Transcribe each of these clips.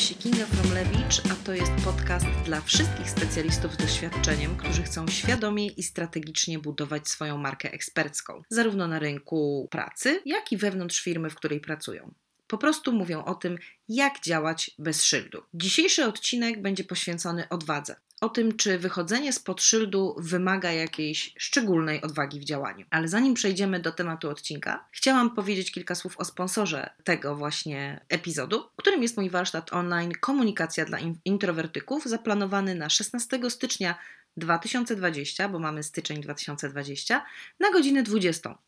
się Kinga Fromlewicz, a to jest podcast dla wszystkich specjalistów z doświadczeniem, którzy chcą świadomie i strategicznie budować swoją markę ekspercką, zarówno na rynku pracy, jak i wewnątrz firmy, w której pracują. Po prostu mówią o tym, jak działać bez szyldu. Dzisiejszy odcinek będzie poświęcony odwadze o tym, czy wychodzenie spod szyldu wymaga jakiejś szczególnej odwagi w działaniu. Ale zanim przejdziemy do tematu odcinka, chciałam powiedzieć kilka słów o sponsorze tego właśnie epizodu, którym jest mój warsztat online Komunikacja dla introwertyków, zaplanowany na 16 stycznia 2020, bo mamy styczeń 2020, na godzinę 20.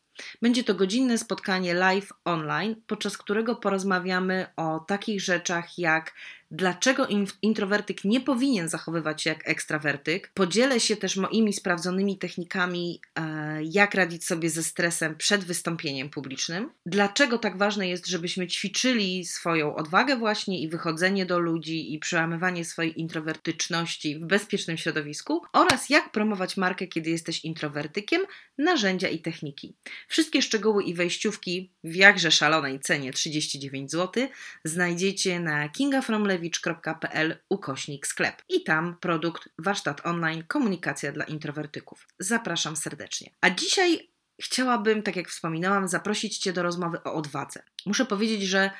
Będzie to godzinne spotkanie live online, podczas którego porozmawiamy o takich rzeczach jak dlaczego introwertyk nie powinien zachowywać się jak ekstrawertyk. Podzielę się też moimi sprawdzonymi technikami, e, jak radzić sobie ze stresem przed wystąpieniem publicznym. Dlaczego tak ważne jest, żebyśmy ćwiczyli swoją odwagę właśnie i wychodzenie do ludzi i przełamywanie swojej introwertyczności w bezpiecznym środowisku oraz jak promować markę, kiedy jesteś introwertykiem, narzędzia i techniki. Wszystkie szczegóły i wejściówki w jakże szalonej cenie 39 zł znajdziecie na kingafromlevi wojciechowicz.pl ukośnik sklep. I tam produkt warsztat online komunikacja dla introwertyków. Zapraszam serdecznie. A dzisiaj chciałabym, tak jak wspominałam, zaprosić Cię do rozmowy o odwadze. Muszę powiedzieć, że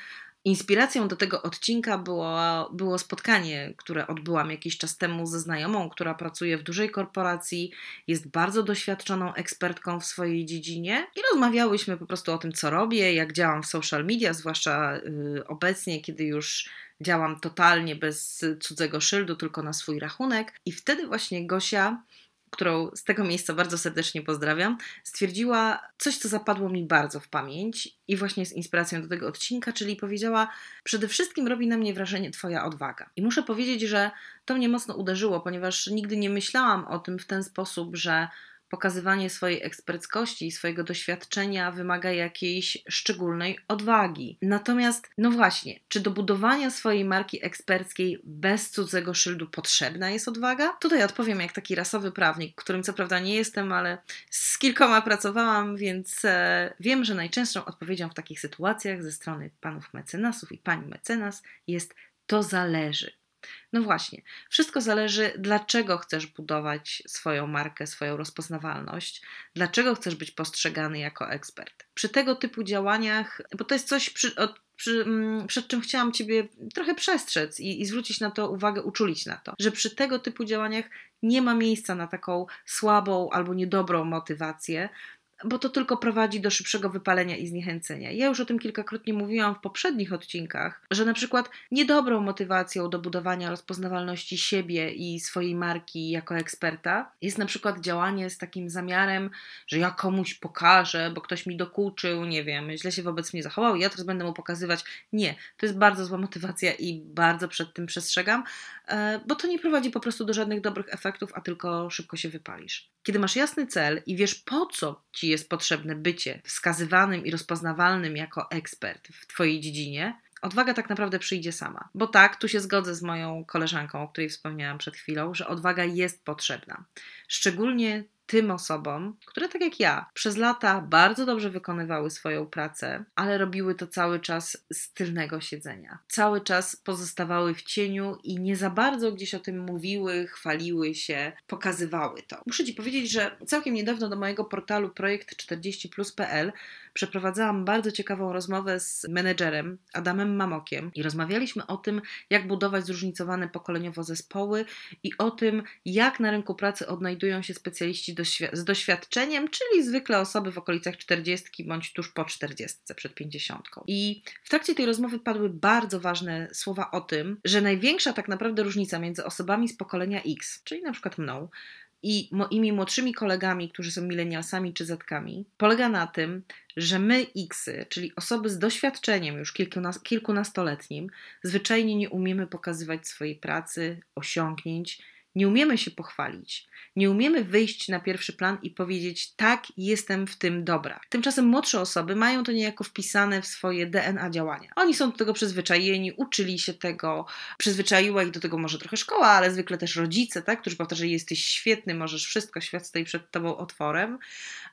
Inspiracją do tego odcinka było, było spotkanie, które odbyłam jakiś czas temu ze znajomą, która pracuje w dużej korporacji, jest bardzo doświadczoną ekspertką w swojej dziedzinie i rozmawiałyśmy po prostu o tym, co robię, jak działam w social media, zwłaszcza y, obecnie, kiedy już działam totalnie bez cudzego szyldu, tylko na swój rachunek. I wtedy właśnie Gosia którą z tego miejsca bardzo serdecznie pozdrawiam, stwierdziła coś, co zapadło mi bardzo w pamięć i właśnie jest inspiracją do tego odcinka, czyli powiedziała: Przede wszystkim robi na mnie wrażenie Twoja odwaga. I muszę powiedzieć, że to mnie mocno uderzyło, ponieważ nigdy nie myślałam o tym w ten sposób, że pokazywanie swojej eksperckości i swojego doświadczenia wymaga jakiejś szczególnej odwagi. Natomiast, no właśnie, czy do budowania swojej marki eksperckiej bez cudzego szyldu potrzebna jest odwaga? Tutaj odpowiem jak taki rasowy prawnik, którym co prawda nie jestem, ale z kilkoma pracowałam, więc e, wiem, że najczęstszą odpowiedzią w takich sytuacjach ze strony panów mecenasów i pani mecenas jest to zależy. No właśnie, wszystko zależy, dlaczego chcesz budować swoją markę, swoją rozpoznawalność, dlaczego chcesz być postrzegany jako ekspert. Przy tego typu działaniach, bo to jest coś, przy, od, przy, mm, przed czym chciałam Ciebie trochę przestrzec i, i zwrócić na to uwagę, uczulić na to, że przy tego typu działaniach nie ma miejsca na taką słabą albo niedobrą motywację, bo to tylko prowadzi do szybszego wypalenia i zniechęcenia. Ja już o tym kilkakrotnie mówiłam w poprzednich odcinkach, że na przykład niedobrą motywacją do budowania rozpoznawalności siebie i swojej marki jako eksperta jest na przykład działanie z takim zamiarem, że ja komuś pokażę, bo ktoś mi dokuczył, nie wiem, źle się wobec mnie zachował i ja teraz będę mu pokazywać. Nie, to jest bardzo zła motywacja i bardzo przed tym przestrzegam, e, bo to nie prowadzi po prostu do żadnych dobrych efektów, a tylko szybko się wypalisz. Kiedy masz jasny cel i wiesz po co ci jest potrzebne bycie wskazywanym i rozpoznawalnym jako ekspert w Twojej dziedzinie, odwaga tak naprawdę przyjdzie sama. Bo tak, tu się zgodzę z moją koleżanką, o której wspomniałam przed chwilą, że odwaga jest potrzebna. Szczególnie tym osobom, które tak jak ja, przez lata bardzo dobrze wykonywały swoją pracę, ale robiły to cały czas z tylnego siedzenia. Cały czas pozostawały w cieniu i nie za bardzo gdzieś o tym mówiły, chwaliły się, pokazywały to. Muszę Ci powiedzieć, że całkiem niedawno do mojego portalu projekt40plus.pl przeprowadzałam bardzo ciekawą rozmowę z menedżerem Adamem Mamokiem i rozmawialiśmy o tym, jak budować zróżnicowane pokoleniowo zespoły i o tym, jak na rynku pracy odnajdują się specjaliści z doświadczeniem, czyli zwykle osoby w okolicach 40 bądź tuż po 40, przed 50. I w trakcie tej rozmowy padły bardzo ważne słowa o tym, że największa tak naprawdę różnica między osobami z pokolenia X, czyli na przykład mną, i moimi młodszymi kolegami, którzy są milenialsami czy zetkami, polega na tym, że my Xy, czyli osoby z doświadczeniem już kilkunas kilkunastoletnim, zwyczajnie nie umiemy pokazywać swojej pracy, osiągnięć, nie umiemy się pochwalić, nie umiemy wyjść na pierwszy plan i powiedzieć: Tak, jestem w tym dobra. Tymczasem młodsze osoby mają to niejako wpisane w swoje DNA działania. Oni są do tego przyzwyczajeni, uczyli się tego, przyzwyczaiła ich do tego może trochę szkoła, ale zwykle też rodzice, tak, którzy powtarzają: Jesteś świetny, możesz wszystko, świat stoi przed tobą otworem.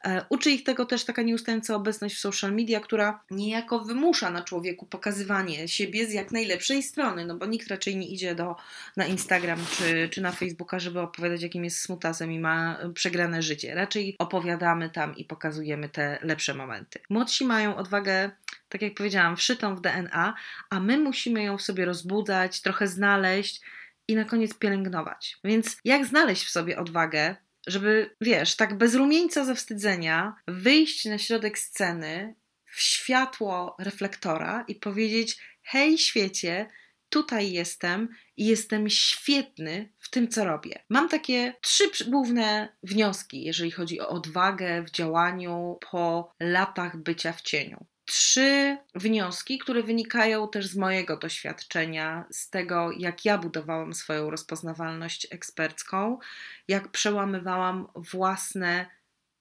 E, uczy ich tego też taka nieustająca obecność w social media, która niejako wymusza na człowieku pokazywanie siebie z jak najlepszej strony, no bo nikt raczej nie idzie do, na Instagram czy, czy na Facebooka, żeby opowiadać, jakim jest smutasem i ma przegrane życie. Raczej opowiadamy tam i pokazujemy te lepsze momenty. Młodsi mają odwagę tak jak powiedziałam, wszytą w DNA, a my musimy ją w sobie rozbudzać, trochę znaleźć i na koniec pielęgnować. Więc jak znaleźć w sobie odwagę, żeby, wiesz, tak bez rumieńca ze wstydzenia wyjść na środek sceny w światło reflektora i powiedzieć: Hej, świecie, tutaj jestem i jestem świetny w tym, co robię. Mam takie trzy główne wnioski, jeżeli chodzi o odwagę w działaniu po latach bycia w cieniu trzy wnioski, które wynikają też z mojego doświadczenia, z tego, jak ja budowałam swoją rozpoznawalność ekspercką, jak przełamywałam własne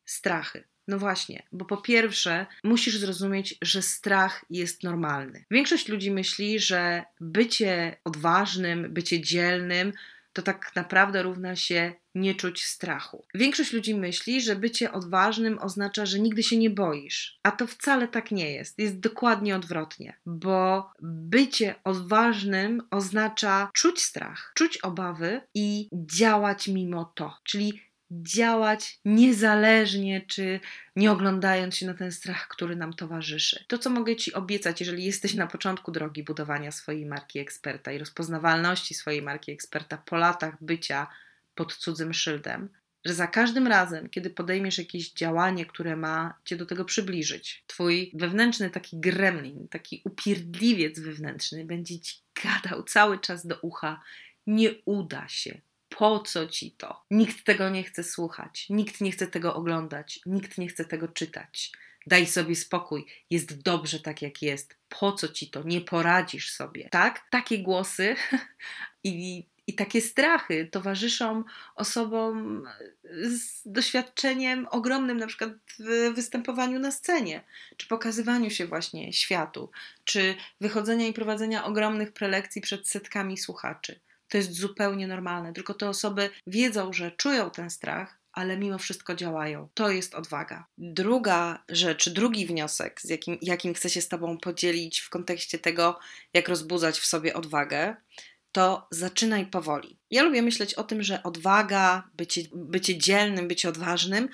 strachy. No właśnie, bo po pierwsze, musisz zrozumieć, że strach jest normalny. Większość ludzi myśli, że bycie odważnym, bycie dzielnym to tak naprawdę równa się nie czuć strachu. Większość ludzi myśli, że bycie odważnym oznacza, że nigdy się nie boisz, a to wcale tak nie jest. Jest dokładnie odwrotnie, bo bycie odważnym oznacza czuć strach, czuć obawy i działać mimo to. Czyli działać niezależnie, czy nie oglądając się na ten strach, który nam towarzyszy. To, co mogę Ci obiecać, jeżeli jesteś na początku drogi budowania swojej marki eksperta i rozpoznawalności swojej marki eksperta po latach bycia pod cudzym szyldem, że za każdym razem, kiedy podejmiesz jakieś działanie, które ma cię do tego przybliżyć, twój wewnętrzny taki gremlin, taki upierdliwiec wewnętrzny będzie ci gadał cały czas do ucha: Nie uda się, po co ci to? Nikt tego nie chce słuchać, nikt nie chce tego oglądać, nikt nie chce tego czytać. Daj sobie spokój, jest dobrze tak jak jest. Po co ci to? Nie poradzisz sobie. Tak? Takie głosy i, i takie strachy towarzyszą osobom z doświadczeniem ogromnym, na przykład w występowaniu na scenie, czy pokazywaniu się właśnie światu, czy wychodzenia i prowadzenia ogromnych prelekcji przed setkami słuchaczy. To jest zupełnie normalne, tylko te osoby wiedzą, że czują ten strach, ale mimo wszystko działają. To jest odwaga. Druga rzecz, drugi wniosek, z jakim, jakim chcę się z Tobą podzielić w kontekście tego, jak rozbudzać w sobie odwagę, to zaczynaj powoli. Ja lubię myśleć o tym, że odwaga, bycie, bycie dzielnym, bycie odważnym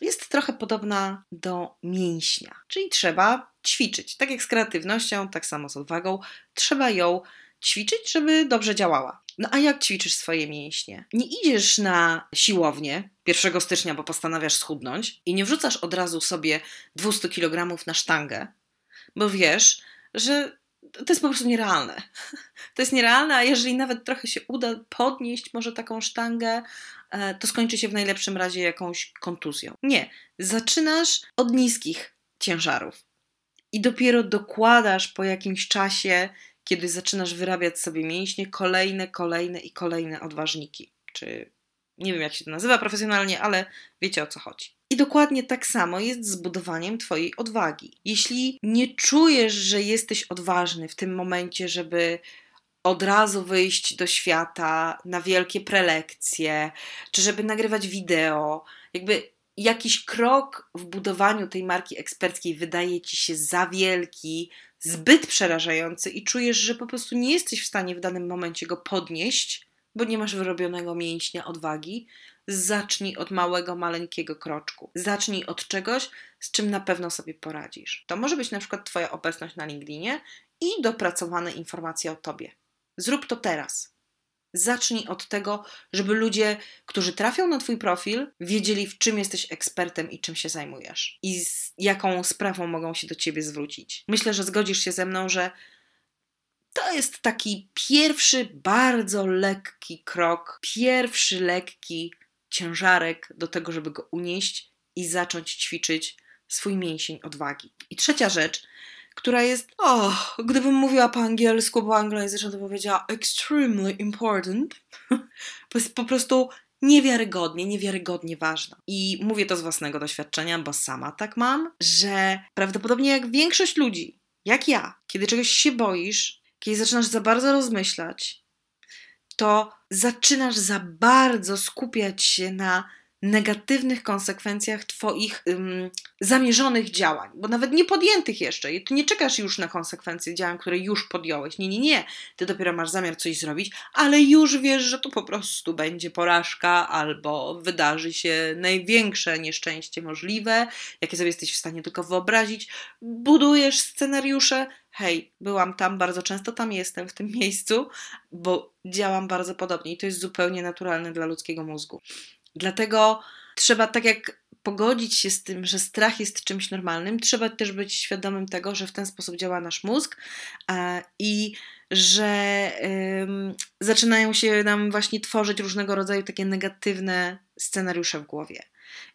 jest trochę podobna do mięśnia, czyli trzeba ćwiczyć. Tak jak z kreatywnością, tak samo z odwagą, trzeba ją ćwiczyć, żeby dobrze działała. No a jak ćwiczysz swoje mięśnie? Nie idziesz na siłownię 1 stycznia, bo postanawiasz schudnąć i nie wrzucasz od razu sobie 200 kg na sztangę, bo wiesz, że to jest po prostu nierealne. To jest nierealne, a jeżeli nawet trochę się uda podnieść może taką sztangę, e, to skończy się w najlepszym razie jakąś kontuzją. Nie, zaczynasz od niskich ciężarów i dopiero dokładasz po jakimś czasie kiedy zaczynasz wyrabiać sobie mięśnie, kolejne, kolejne i kolejne odważniki. Czy nie wiem, jak się to nazywa profesjonalnie, ale wiecie o co chodzi. I dokładnie tak samo jest z budowaniem Twojej odwagi. Jeśli nie czujesz, że jesteś odważny w tym momencie, żeby od razu wyjść do świata na wielkie prelekcje, czy żeby nagrywać wideo, jakby jakiś krok w budowaniu tej marki eksperckiej wydaje ci się za wielki, zbyt przerażający i czujesz, że po prostu nie jesteś w stanie w danym momencie go podnieść, bo nie masz wyrobionego mięśnia odwagi, zacznij od małego, maleńkiego kroczku. Zacznij od czegoś, z czym na pewno sobie poradzisz. To może być na przykład Twoja obecność na LinkedInie i dopracowane informacje o Tobie. Zrób to teraz. Zacznij od tego, żeby ludzie, którzy trafią na Twój profil, wiedzieli, w czym jesteś ekspertem i czym się zajmujesz i z jaką sprawą mogą się do Ciebie zwrócić. Myślę, że zgodzisz się ze mną, że to jest taki pierwszy, bardzo lekki krok, pierwszy lekki ciężarek do tego, żeby go unieść i zacząć ćwiczyć swój mięsień odwagi. I trzecia rzecz, która jest, o, gdybym mówiła po angielsku, bo anglojęzyczna to powiedziała extremely important, bo jest po prostu niewiarygodnie, niewiarygodnie ważna. I mówię to z własnego doświadczenia, bo sama tak mam, że prawdopodobnie jak większość ludzi, jak ja, kiedy czegoś się boisz, kiedy zaczynasz za bardzo rozmyślać, to zaczynasz za bardzo skupiać się na negatywnych konsekwencjach Twoich ym, zamierzonych działań, bo nawet nie podjętych jeszcze. Ty nie czekasz już na konsekwencje działań, które już podjąłeś. Nie, nie, nie. Ty dopiero masz zamiar coś zrobić, ale już wiesz, że to po prostu będzie porażka albo wydarzy się największe nieszczęście możliwe, jakie sobie jesteś w stanie tylko wyobrazić. Budujesz scenariusze. Hej, byłam tam, bardzo często tam jestem, w tym miejscu, bo działam bardzo podobnie i to jest zupełnie naturalne dla ludzkiego mózgu. Dlatego trzeba tak jak pogodzić się z tym, że strach jest czymś normalnym, trzeba też być świadomym tego, że w ten sposób działa nasz mózg i że zaczynają się nam właśnie tworzyć różnego rodzaju takie negatywne scenariusze w głowie.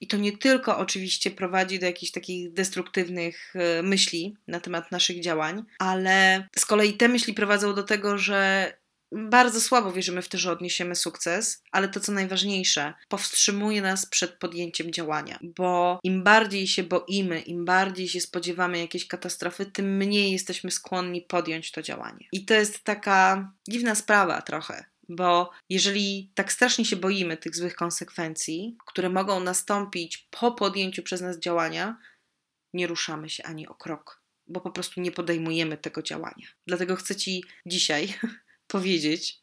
I to nie tylko oczywiście prowadzi do jakichś takich destruktywnych e, myśli na temat naszych działań, ale z kolei te myśli prowadzą do tego, że bardzo słabo wierzymy w to, że odniesiemy sukces, ale to co najważniejsze, powstrzymuje nas przed podjęciem działania, bo im bardziej się boimy, im bardziej się spodziewamy jakiejś katastrofy, tym mniej jesteśmy skłonni podjąć to działanie. I to jest taka dziwna sprawa trochę, bo jeżeli tak strasznie się boimy tych złych konsekwencji, które mogą nastąpić po podjęciu przez nas działania, nie ruszamy się ani o krok, bo po prostu nie podejmujemy tego działania. Dlatego chcę Ci dzisiaj powiedzieć,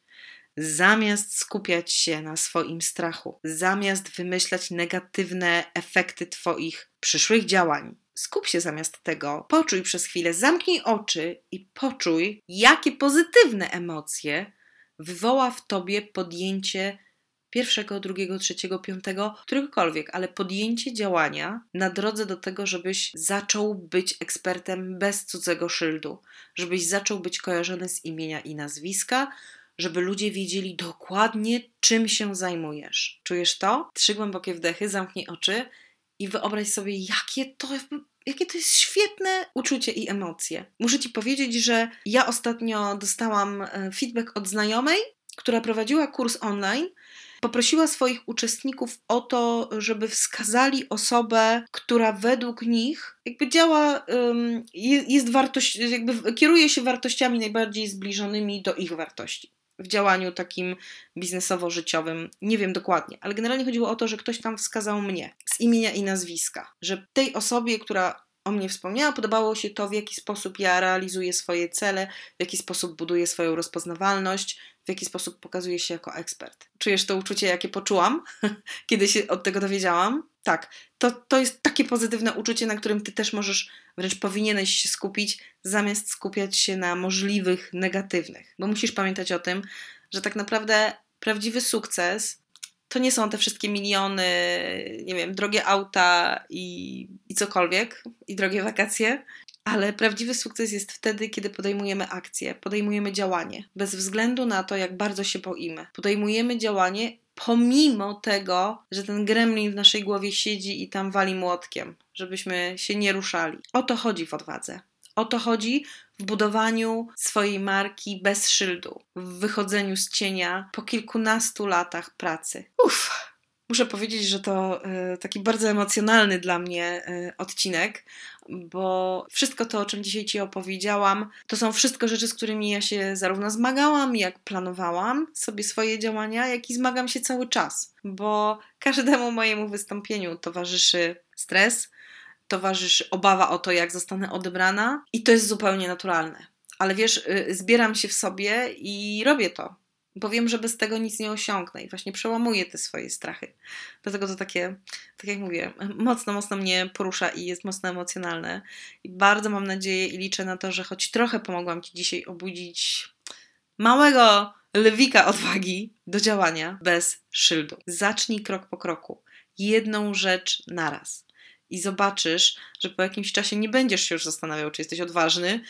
zamiast skupiać się na swoim strachu, zamiast wymyślać negatywne efekty Twoich przyszłych działań, skup się zamiast tego, poczuj przez chwilę, zamknij oczy i poczuj, jakie pozytywne emocje wywoła w Tobie podjęcie pierwszego, drugiego, trzeciego, piątego, któregokolwiek, ale podjęcie działania na drodze do tego, żebyś zaczął być ekspertem bez cudzego szyldu, żebyś zaczął być kojarzony z imienia i nazwiska, żeby ludzie wiedzieli dokładnie, czym się zajmujesz. Czujesz to? Trzy głębokie wdechy, zamknij oczy i wyobraź sobie, jakie to jakie to jest świetne uczucie i emocje. Muszę Ci powiedzieć, że ja ostatnio dostałam e, feedback od znajomej, która prowadziła kurs online poprosiła swoich uczestników o to, żeby wskazali osobę, która według nich jakby działa, jest wartość, jakby kieruje się wartościami najbardziej zbliżonymi do ich wartości w działaniu takim biznesowo-życiowym. Nie wiem dokładnie, ale generalnie chodziło o to, że ktoś tam wskazał mnie z imienia i nazwiska, że tej osobie, która o mnie wspomniała, podobało się to, w jaki sposób ja realizuję swoje cele, w jaki sposób buduję swoją rozpoznawalność, w jaki sposób pokazuję się jako ekspert. Czujesz to uczucie, jakie poczułam, kiedy się od tego dowiedziałam? Tak, to, to jest takie pozytywne uczucie, na którym ty też możesz, wręcz powinieneś się skupić, zamiast skupiać się na możliwych negatywnych. Bo musisz pamiętać o tym, że tak naprawdę prawdziwy sukces to nie są te wszystkie miliony, nie wiem, drogie auta i, i cokolwiek, i drogie wakacje, ale prawdziwy sukces jest wtedy, kiedy podejmujemy akcję, podejmujemy działanie, bez względu na to, jak bardzo się boimy. Podejmujemy działanie pomimo tego, że ten gremlin w naszej głowie siedzi i tam wali młotkiem, żebyśmy się nie ruszali. O to chodzi w odwadze. O to chodzi w budowaniu swojej marki bez szyldu, w wychodzeniu z cienia po kilkunastu latach pracy. Uff, muszę powiedzieć, że to y, taki bardzo emocjonalny dla mnie y, odcinek, bo wszystko to, o czym dzisiaj Ci opowiedziałam, to są wszystko rzeczy, z którymi ja się zarówno zmagałam, jak planowałam sobie swoje działania, jak i zmagam się cały czas, bo każdemu mojemu wystąpieniu towarzyszy stres, towarzyszy obawa o to, jak zostanę odebrana, i to jest zupełnie naturalne. Ale wiesz, y, zbieram się w sobie i robię to bo wiem, że bez tego nic nie osiągnę i właśnie przełamuję te swoje strachy. Dlatego to takie, tak jak mówię, mocno, mocno mnie porusza i jest mocno emocjonalne. I bardzo mam nadzieję i liczę na to, że choć trochę pomogłam Ci dzisiaj obudzić małego lewika odwagi do działania bez szyldu. Zacznij krok po kroku, jedną rzecz naraz. I zobaczysz, że po jakimś czasie nie będziesz się już zastanawiał, czy jesteś odważny,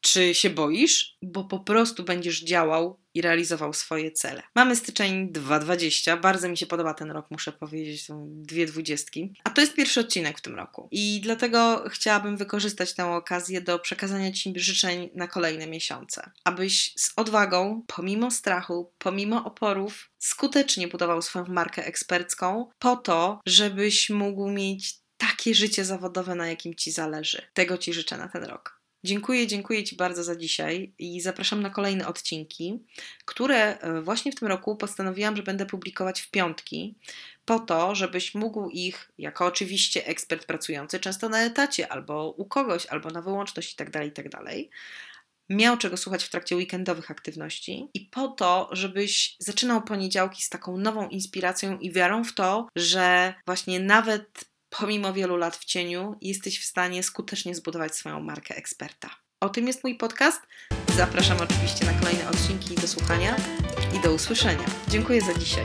czy się boisz, bo po prostu będziesz działał i realizował swoje cele. Mamy styczeń 2020, bardzo mi się podoba ten rok, muszę powiedzieć, są dwie dwudziestki. A to jest pierwszy odcinek w tym roku. I dlatego chciałabym wykorzystać tę okazję do przekazania Ci życzeń na kolejne miesiące. Abyś z odwagą, pomimo strachu, pomimo oporów, skutecznie budował swoją markę ekspercką po to, żebyś mógł mieć takie życie zawodowe, na jakim Ci zależy. Tego Ci życzę na ten rok. Dziękuję, dziękuję Ci bardzo za dzisiaj i zapraszam na kolejne odcinki, które e, właśnie w tym roku postanowiłam, że będę publikować w piątki, po to, żebyś mógł ich, jako oczywiście ekspert pracujący często na etacie, albo u kogoś, albo na wyłączność itd., tak itd., tak miał czego słuchać w trakcie weekendowych aktywności i po to, żebyś zaczynał poniedziałki z taką nową inspiracją i wiarą w to, że właśnie nawet pomimo wielu lat w cieniu jesteś w stanie skutecznie zbudować swoją markę eksperta. O tym jest mój podcast. Zapraszam oczywiście na kolejne odcinki do słuchania i do usłyszenia. Dziękuję za dzisiaj.